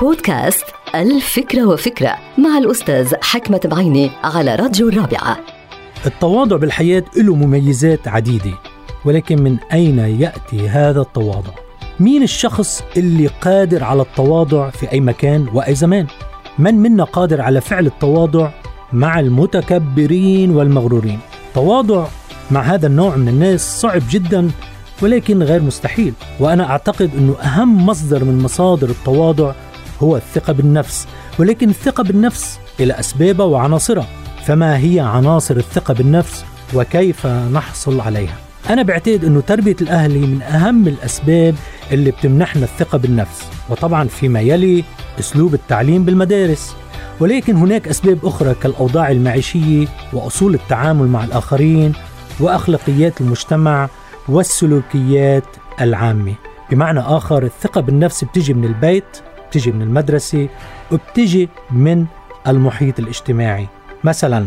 بودكاست الفكرة وفكرة مع الأستاذ حكمة بعيني على راديو الرابعة التواضع بالحياة له مميزات عديدة ولكن من أين يأتي هذا التواضع؟ مين الشخص اللي قادر على التواضع في أي مكان وأي زمان؟ من منا قادر على فعل التواضع مع المتكبرين والمغرورين؟ تواضع مع هذا النوع من الناس صعب جدا ولكن غير مستحيل وأنا أعتقد أنه أهم مصدر من مصادر التواضع هو الثقة بالنفس ولكن الثقة بالنفس إلى أسبابها وعناصرها فما هي عناصر الثقة بالنفس وكيف نحصل عليها؟ أنا بعتقد أنه تربية الأهل من أهم الأسباب اللي بتمنحنا الثقة بالنفس وطبعا فيما يلي أسلوب التعليم بالمدارس. ولكن هناك أسباب أخرى كالأوضاع المعيشية وأصول التعامل مع الآخرين وأخلاقيات المجتمع والسلوكيات العامة. بمعنى آخر الثقة بالنفس بتجي من البيت بتجي من المدرسة وبتجي من المحيط الاجتماعي. مثلا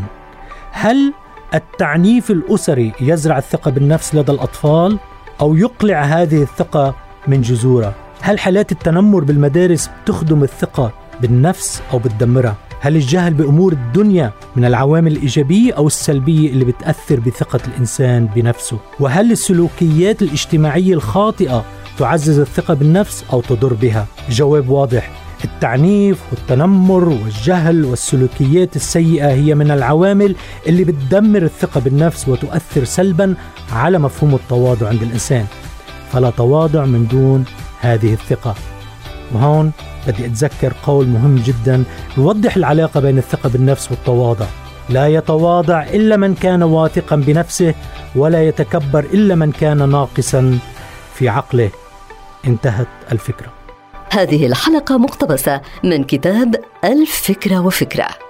هل التعنيف الأسري يزرع الثقة بالنفس لدى الأطفال أو يقلع هذه الثقة من جذورها؟ هل حالات التنمر بالمدارس بتخدم الثقة بالنفس أو بتدمرها؟ هل الجهل بأمور الدنيا من العوامل الإيجابية أو السلبية اللي بتأثر بثقة الإنسان بنفسه؟ وهل السلوكيات الاجتماعية الخاطئة تعزز الثقة بالنفس أو تضر بها. جواب واضح. التعنيف والتنمر والجهل والسلوكيات السيئة هي من العوامل اللي بتدمر الثقة بالنفس وتؤثر سلبا على مفهوم التواضع عند الإنسان. فلا تواضع من دون هذه الثقة. وهون بدي أتذكر قول مهم جدا يوضح العلاقة بين الثقة بالنفس والتواضع. لا يتواضع إلا من كان واثقا بنفسه ولا يتكبر إلا من كان ناقصا في عقله. انتهت الفكرة. هذه الحلقة مقتبسة من كتاب الفكرة وفكرة.